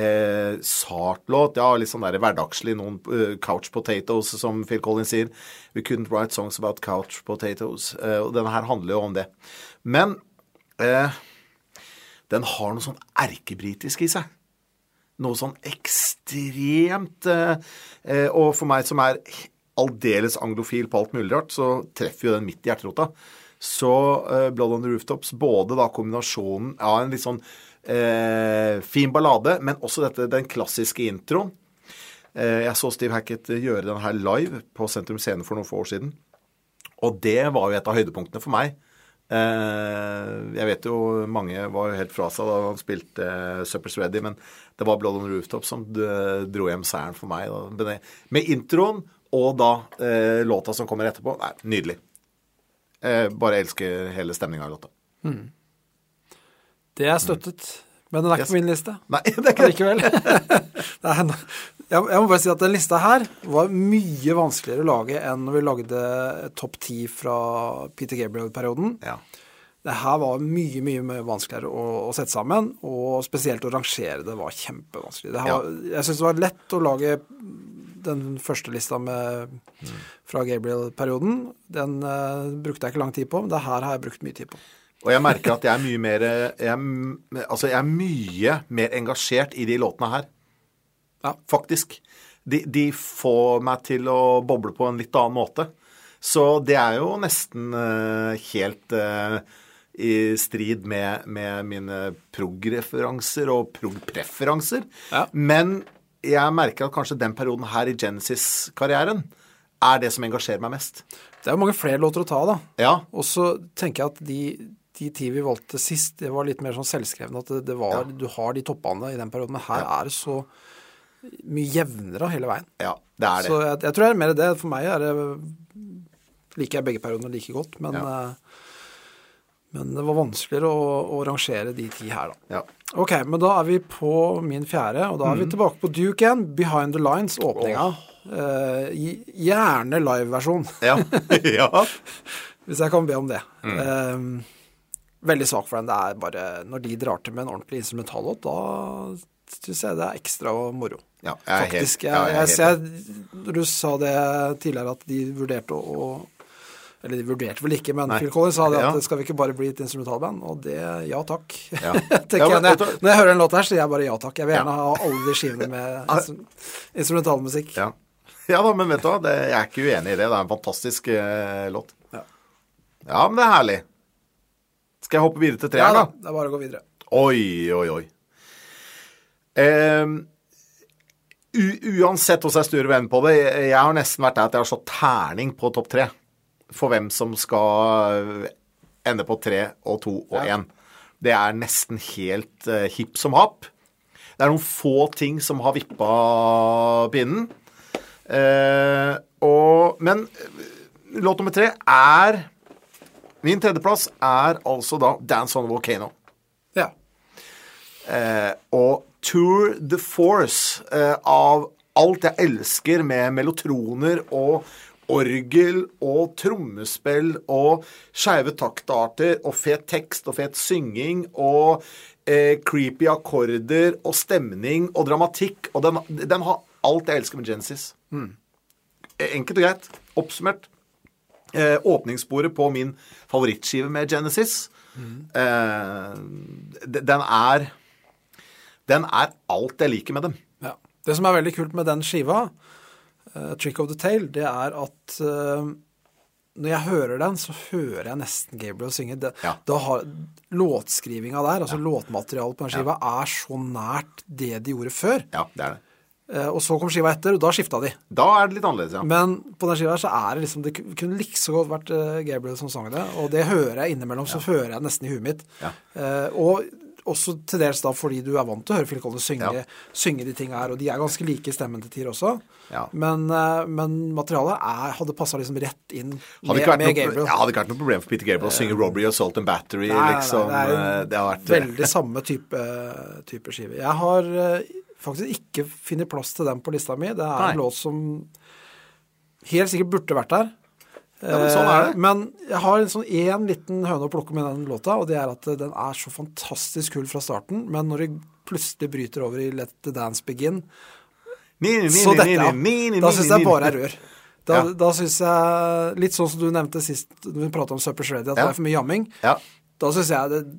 eh, sart låt. Ja, litt sånn der hverdagslig. Noen eh, couch potatoes, som Phil Collins sier. We couldn't write songs about couch potatoes. Eh, og denne her handler jo om det. Men eh, den har noe sånn erkebritisk i seg. Noe sånn ekstremt eh, eh, Og for meg som er aldeles anglofil på alt mulig rart, så treffer jo den midt i hjerterota. Så eh, Blood on the Rooftops, både da kombinasjonen av en litt sånn eh, fin ballade, men også dette, den klassiske introen. Eh, jeg så Steve Hackett gjøre den her live på Sentrum Scene for noen få år siden. Og det var jo et av høydepunktene for meg. Eh, jeg vet jo mange var jo helt fra seg da han spilte uh, Suppers Ready, men det var Blood on Rooftop som dro hjem seieren for meg. Da. Med introen og da eh, låta som kommer etterpå. Nei, nydelig. Jeg bare elsker hele stemninga i låta. Det er støttet. Men den er ikke på min liste. Nei, det er ikke. Det er no- jeg, må bare si at den lista her var mye vanskeligere å lage enn når vi lagde topp ti fra Peter Gabriel-perioden. Ja. Det her var mye, mye mye vanskeligere å, å sette sammen, og spesielt å rangere det var kjempevanskelig. Det har, Jeg syns det var lett å lage den første lista med, fra Gabriel-perioden. Den uh, brukte jeg ikke lang tid på, men det her har jeg brukt mye tid på. Og jeg merker at jeg er mye mer jeg, Altså, jeg er mye mer engasjert i de låtene her. Ja. Faktisk. De, de får meg til å boble på en litt annen måte. Så det er jo nesten uh, helt uh, i strid med, med mine prog-referanser og prog-preferanser. Ja. Men jeg merker at kanskje den perioden her i Genesis-karrieren er det som engasjerer meg mest. Det er jo mange flere låter å ta, da. Ja. Og så tenker jeg at de, de ti vi valgte sist, det var litt mer sånn selvskrevne. At det, det var, Ja. du har de toppene i den perioden. Men her er det så mye jevnere hele veien. ja, det er det. Så jeg, jeg tror det er mer det. For meg er det liker jeg begge periodene like godt. Men, Ja. eh, men det var vanskeligere å, å rangere de ti her, da. Ja. Ok, men da er vi på min fjerde, og da er vi Mhm. tilbake på Duke igjen. Behind the Lines, åpninga. Eh, gi- gjerne liveversjon. Ja. ja. Hvis jeg kan be om det. Mm. Eh, veldig svak for den. Det er bare Når de drar til med en ordentlig instrumentallåt, da syns jeg det er ekstra moro. Ja, jeg er helt- Faktisk. ja, jeg er jeg, helt jeg, ser, du sa det tidligere, at de vurderte å Eller de vurderte vel ikke, men Nei. Phil Collins sa det at Ja. skal vi ikke bare bli et instrumentalband? Og det ja takk. Ja. tenker Ja, men jeg, når jeg hører en låt her, så sier jeg bare ja takk. Jeg vil gjerne ha alle de skivene med instru- instrumentalmusikk. Ja. ja da, men vet du hva, jeg er ikke uenig i det. Det er en fantastisk uh, låt. Ja. Ja, men det er herlig. Skal jeg hoppe videre til treeren, da, Ja, det er bare å gå videre. Oi, oi, oi. Um, uansett hvordan jeg sturer vennen på det, jeg har nesten vært der at jeg har slått terning på topp tre. For hvem som skal ende på tre og to og Ja. Det er nesten helt uh, hipp som happ. Det er noen få ting som har vippa pinnen. Uh, og, men eh, låt nummer tre er Min tredjeplass er altså da 'Dance on a Volcano'. Ja. Eh, og Tour the Force eh, av alt jeg elsker med melotroner og orgel og trommespill og skeive taktarter og fet tekst og fet synging og eh, creepy akkorder og stemning og dramatikk. Og den, den har alt jeg elsker med Genesis. Enkelt og greit. Oppsummert. Eh, åpningssporet på min favorittskive med Genesis. Eh, den er Den er alt jeg liker med dem. Ja. Det som er veldig kult med den skiva, uh, 'Trick of the Tail', det er at uh, når jeg hører den, så hører jeg nesten Gabriel synge. Det, Ja. da har Låtskrivinga der, altså låtmaterialet på den skiva, er så nært det de gjorde før. Ja, det er det. Eh, og så kom skiva etter, og da skifta de. Da er det litt annerledes, ja. Men på den skiva her så er det liksom Det kunne like så godt vært eh, Gabriel som sang det. Og det hører jeg innimellom, så hører jeg nesten i huet mitt. Ja. Eh, og også til dels da fordi du er vant til å høre Phil Collins synge, Ja. synge de tinga her. Og de er ganske like i stemmen til tider også. Ja. Men, men materialet er, hadde passa liksom rett inn Hadde med, med Gabriel. ja, hadde ikke vært noe problem for Peter Gabriel å synge 'Robbery, Assault and Battery'. Nei, nei, nei, liksom. det er det har vært veldig samme type, type skive. Jeg har faktisk ikke finner plass til den på lista mi. Det er Nei. en låt som helt sikkert burde vært der. Ja, men sånn er det. Eh, Men jeg har en sånn én liten høne å plukke med den låta, og det er at den er så fantastisk kul fra starten, men når det plutselig bryter over i Let the Dance Begin, Ni, ni, så dette, ja. Da syns jeg bare er rør. Da, Ja. da syns jeg Litt sånn som du nevnte sist når vi prata om Supper Shreddy, at Ja. det er for mye jamming. Ja. Da syns jeg det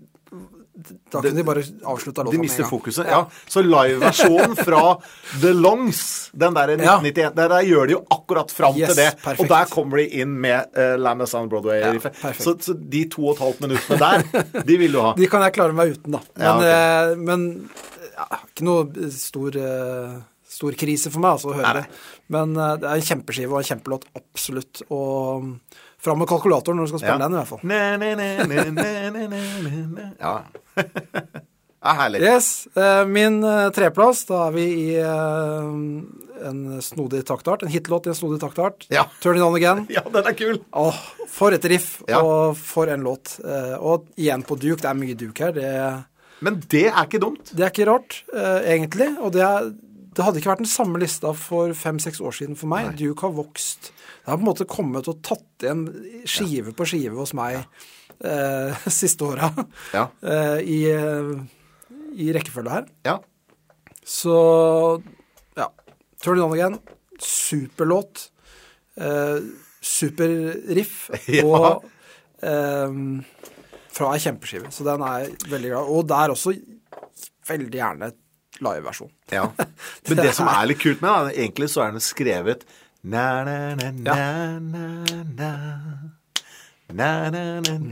Da kunne de bare avslutta låta De med mister en gang. fokuset. Ja. Så liveversjonen fra The Longs, den der i Ja. 1991, der, der gjør de jo akkurat fram Yes, til det. perfekt. Og der kommer de inn med uh, Lamb of Sound Broadway-riffet. Ja, så, så de to og et halvt minuttene der, de vil du ha. De kan jeg klare meg uten, da. Men, Ja, ok. eh, men ja, ikke noe stor, uh stor krise for meg altså, å høre det. Men uh, det er en kjempeskive og en kjempelåt, absolutt. Og fram med kalkulatoren når du skal spille den, i hvert fall. Ne, ne, ne. Ja. ja, herlig. Yes. eh, min eh, treplass, da er vi i eh, en snodig taktart. En hitlåt i en snodig taktart. Ja. Turn it on again. Ja, den er kul. Åh, for et riff, Ja. og for en låt. Og igjen på Duke. Det er mye Duke her. Det Men det er ikke dumt. Det er ikke rart, egentlig. Og det, er, det hadde ikke vært den samme lista for fem-seks år siden for meg. Duke har vokst. Det har på en måte kommet og tatt igjen skive på skive hos meg eh, siste åra Ja. eh, i, eh, i rekkefølge her. Ja. Så ja. Turn it on again. Superlåt. Eh, Superriff. Ja. Og eh, fra ei kjempeskive. Så den er veldig glad Og det er også veldig gjerne liveversjon. ja. Men det som er litt kult med den, egentlig så er den skrevet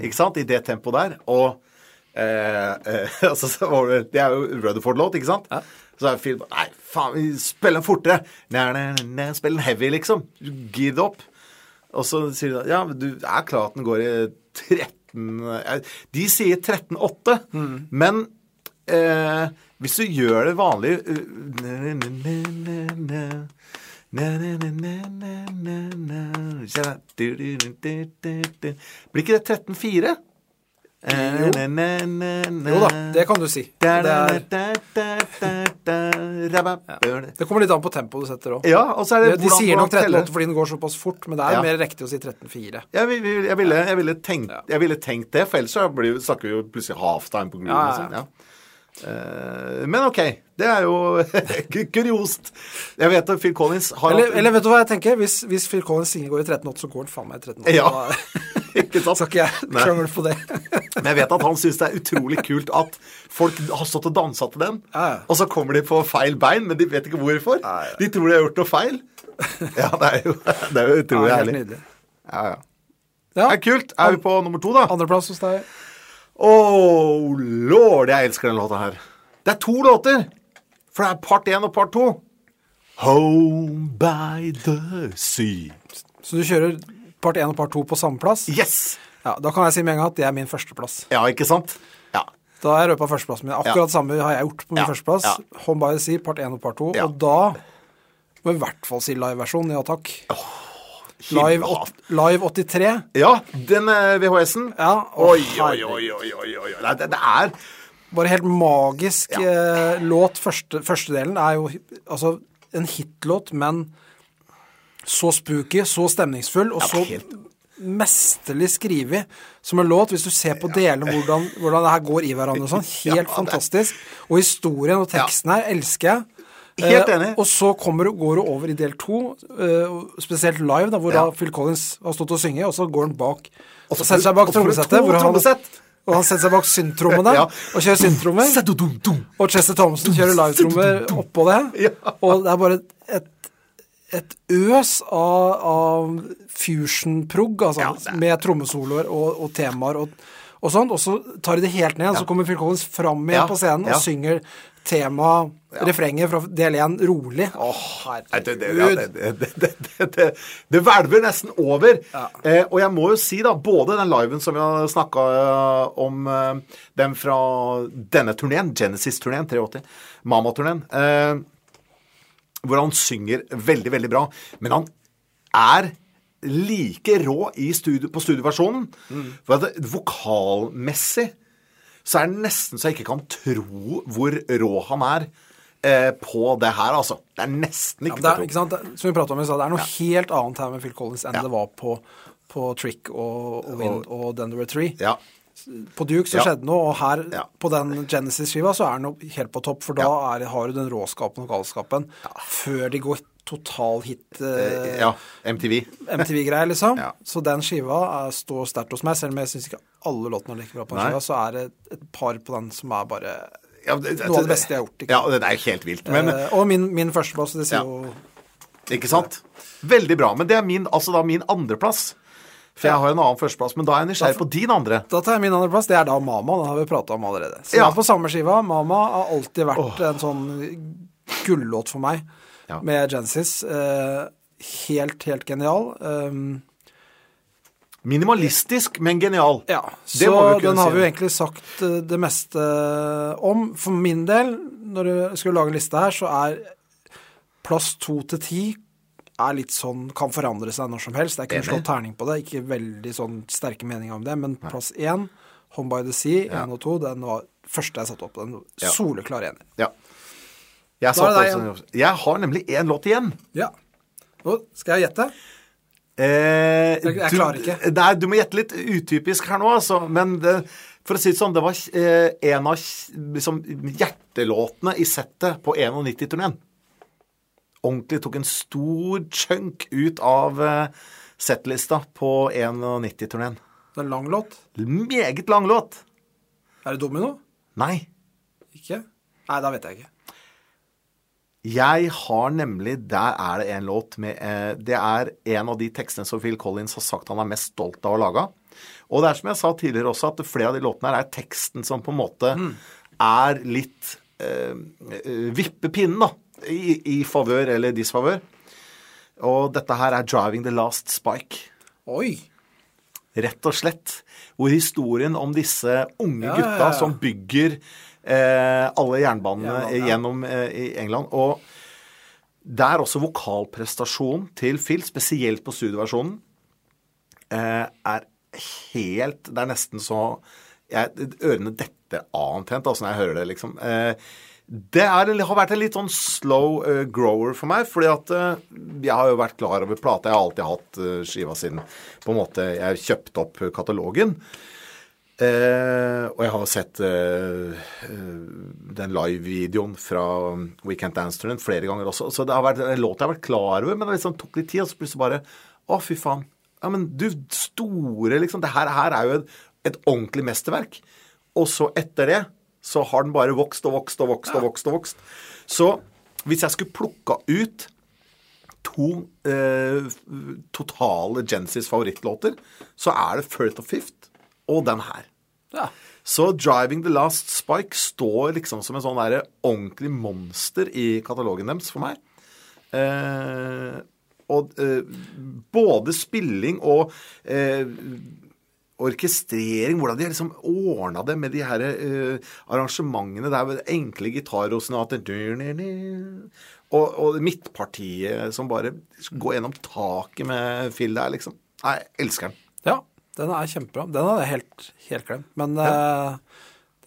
ikke sant? I det tempoet der. Og eh, eh, Det er jo Rutherford-låt, ikke sant? Ja. Så er Phil Nei, faen, vi spiller den fortere! Na, na, na, spill den heavy, liksom. Gir det opp. Og så sier de Ja, du er klar at den går i 13 eh, De sier 13,8, mm. men eh, hvis du gjør det vanlig eh, blir ikke det 13-4? Eh, jo. da, det kan du si. Det, er... det kommer litt an på tempoet du setter òg. Ja, de, de sier nok 13-8 fordi den går såpass fort, men det er ja. mer riktig å si 13-4. Jeg, jeg, jeg, jeg, ville tenkt det, for ellers så blir, snakker vi jo plutselig halftime på grunn av ja, ja ja. Eh, men ok, det er jo kuriost. Jeg vet at Phil Collins har Eller, eller vet du hva jeg tenker? Hvis, hvis Phil Collins singer går i 13,8, så går han faen meg i 13,8. Ja. Da Ikke sant? skal ikke jeg krangle på det. Men jeg vet at han syns det er utrolig kult at folk har stått og dansa til den, Ja, ja. og så kommer de på feil bein, men de vet ikke hvorfor. Ja, ja. De tror de har gjort noe feil. Ja, det er jo, det er jo utrolig Ja, helt herlig. nydelig. Ja, ja. Ja. Det er kult. Er vi på nummer to, da? Andreplass hos deg. Oh, lord, jeg elsker den låta her. Det er to låter. For det er part én og part to. Home by the sea. Så du kjører part 1 og part 2 på samme plass? Yes! Ja, Da kan jeg si med en gang at det er min førsteplass. Ja, ikke sant? Ja. Da har jeg røpa førsteplassen min. Akkurat Ja. samme har jeg gjort på min Ja, førsteplass. ja. Home by the Sea, part 1 og part 2. Ja. Og da må vi i hvert fall si liveversjon. Ja takk. Live, live 83. Ja, den eh, VHS-en. Ja, Oi, oi, oi, oi, oi, oi. Nei, Det, det er Bare helt magisk eh, låt. Første, delen er jo altså en hitlåt, men så spooky, så stemningsfull, og Ja, så helt- mesterlig skrevet som en låt. Hvis du ser på delene, hvordan, hvordan det her går i hverandre og sånn. Ja, Helt det- fantastisk. Og historien og teksten her elsker jeg. Helt Eh, enig. og så kommer, går du over i del to, eh, spesielt live, da, hvor Ja. da Phil Collins har stått og synge, og så går han bak Og så setter seg bak trommesettet. hvor han- trommesett. Og han setter seg bak syntrommene Ja. og kjører syntrommer. Og Chester Thompson kjører livetrommer oppå det. Og det er bare et, et øs av, av fusion-prog, altså, Ja, er- med trommesoloer og, og temaer og, og sånt. Og så tar de det helt ned, og så kommer Phil Collins fram igjen Ja, på scenen ja. og synger tema, refrenget fra del én, rolig. Å, Nei, det, det, ja, herregud. det, det, det, det, hvelver nesten over. Eh, og jeg må jo si, da, både den liven som vi har snakka om, eh, den fra denne turneen, Genesis-turneen, 83, Mama-turneen, eh, hvor han synger veldig, veldig bra. Men han er like rå i studio, på studioversjonen. For at det, vokalmessig så er det nesten så jeg ikke kan tro hvor rå han er eh, på det her, altså. Det er nesten ikke ja, det er, ikke sant? Som vi pratet om i stad, det er noe helt annet her med Phil Collins enn Ja. det var på, på Trick og, og Wind og Then There Were Three. Ja. På Duke så Ja. skjedde noe, og her Ja. på den Genesis-skiva så er den helt på topp, for da er, har du den råskapen og galskapen før de går total hit eh, ja. MTV. MTV-greier, liksom. Ja. Så den skiva er, står sterkt hos meg, selv om jeg syns ikke alle låtene er like bra på den Nei. skiva, så er det et par på den som er bare Ja, det, Noe av det beste jeg har gjort, ikke Ja, det er helt vilt. Men, eh, Og min, min førsteplass, det sier Ja. jo ikke sant? Veldig bra. Men det er min, altså da min andreplass. For jeg har en annen førsteplass. Men da er jeg nysgjerrig på din andre. Da tar jeg min andreplass. Det er da Mama. Den har vi prata om allerede. Så Ja. på samme skiva. Mama har alltid vært en sånn gullåt for meg Ja. med Genesis. Eh, helt, helt genial. Um, Minimalistisk, men genial. ja, Det så må vi kunne den har vi jo egentlig sagt eh, det meste om. For min del, når du skulle lage en liste her, så er plass to til ti er litt sånn, kan forandre seg når som helst. Det er ikke noe slått terning på det. Ikke veldig sånn sterke meninger om det. Men plass én, Home by the Sea, Ja. og to, den var første jeg satte opp. Den soleklar enig. Ja. Jeg, også, jeg har nemlig én låt igjen. Ja. Og skal jeg gjette? Eh, Jeg- jeg du- klarer ikke. Nei, du må gjette litt utypisk her nå, altså. Men det, for å si det sånn, det var eh, en av liksom, hjertelåtene i settet på 91-turneen. Ordentlig tok en stor chunk ut av eh, settlista på 91-turneen. Det er en lang låt. Meget lang låt. Er det Domino? Nei. Ikke? Nei, da vet jeg ikke. Jeg har nemlig Der er det en låt med eh, Det er en av de tekstene som Phil Collins har sagt han er mest stolt av å lage. Og det er som jeg sa tidligere også, at flere av de låtene her er teksten som på en måte er litt eh, Vipper Vippepinnen, da. I, i favør eller disfavør. Og dette her er 'Driving the Last Spike'. Oi! Rett og slett. Hvor historien om disse unge Ja, ja, gutta ja. som bygger eh, alle jernbanene Jernbanen, ja. gjennom eh, i England. Og der også vokalprestasjonen til Phil, spesielt på studioversjonen, eh, er helt Det er nesten så jeg, Ørene detter antent altså, når jeg hører det, liksom. Eh, det er, har vært en litt sånn slow eh, grower for meg, fordi at eh, jeg har jo vært klar over plata. Jeg har alltid hatt eh, skiva siden på en måte jeg kjøpte opp katalogen. Eh, og jeg har sett eh, eh, den live-videoen fra We Can't Dance to flere ganger også. Så det har vært en låt jeg har vært klar over, men det liksom tok litt tid. Og så plutselig bare Å, fy faen. Ja, men du store, liksom. Det her, her er jo et, et ordentlig mesterverk. Og så etter det så har den bare vokst og vokst og vokst og vokst. og vokst. Så hvis jeg skulle plukka ut to eh, totale Genesis favorittlåter, så er det Firth of Fifth og den her. Ja. Så 'Driving the Last Spike' står liksom som en sånn der ordentlig monster i katalogen deres for meg. Eh, og eh, både spilling og eh, orkestrering, hvordan de har liksom ordna det med de her eh, arrangementene. der er enkle gitarrosenater og, og midtpartiet som bare går gjennom taket med Phil der, liksom. Nei, jeg elsker den. ja, den er kjempebra. Den hadde jeg helt, helt glemt. Men eh,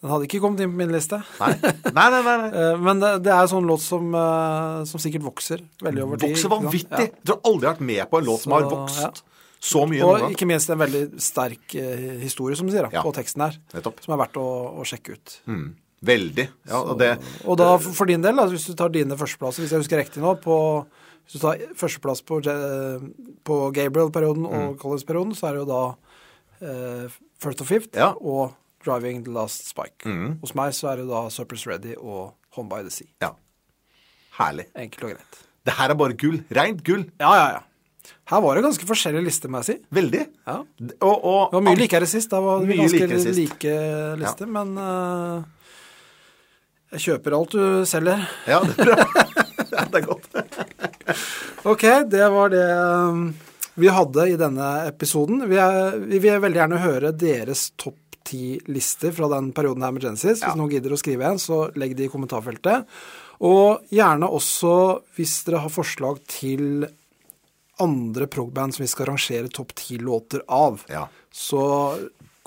den hadde ikke kommet inn på min liste. Nei, nei, nei. nei. Eh, Men det, det er en sånn låt som, eh, som sikkert vokser veldig over tid. Vokser vanvittig! Ja. vanvittig. har aldri vært med på en låt som har vokst vokst så mye Og noen ikke minst en veldig sterk eh, historie, som du sier, da, Ja. på teksten her. Nettopp. Som er verdt å, å sjekke ut. Mm. Veldig. Ja, og det, Og da for din del, da, hvis du tar dine førsteplasser, hvis jeg husker riktig nå, på, hvis du tar førsteplass på, på Gabriel-perioden Mm. og Collins-perioden, så er det jo da eh, First of Fifth Ja. og Driving the Last Spike. Mm. Hos meg så er det da Surplus Ready og Home by the Sea. ja. Herlig. Enkelt og greit. Det her er bare gull. Reint gull. Ja, ja, ja. Her var det ganske forskjellige lister, må jeg si. Veldig. Ja. Og, og, Det var mye likere sist. Da var Mye ganske sist. like liste, men uh, jeg kjøper alt du selger. Ja, det er bra. Ja, det er godt. Ok, det var det um, vi hadde i denne episoden. Vi, er, vi vil veldig gjerne høre deres topp ti-lister fra den perioden her med Genesis. Hvis Ja. noen gidder å skrive en, så legg det i kommentarfeltet. Og gjerne også hvis dere har forslag til andre progband som vi skal rangere topp ti-låter av. Ja. Så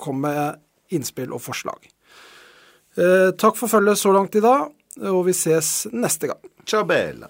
kom med innspill og forslag. Eh, takk for følget så langt i dag, og vi ses neste gang. Ciao bella.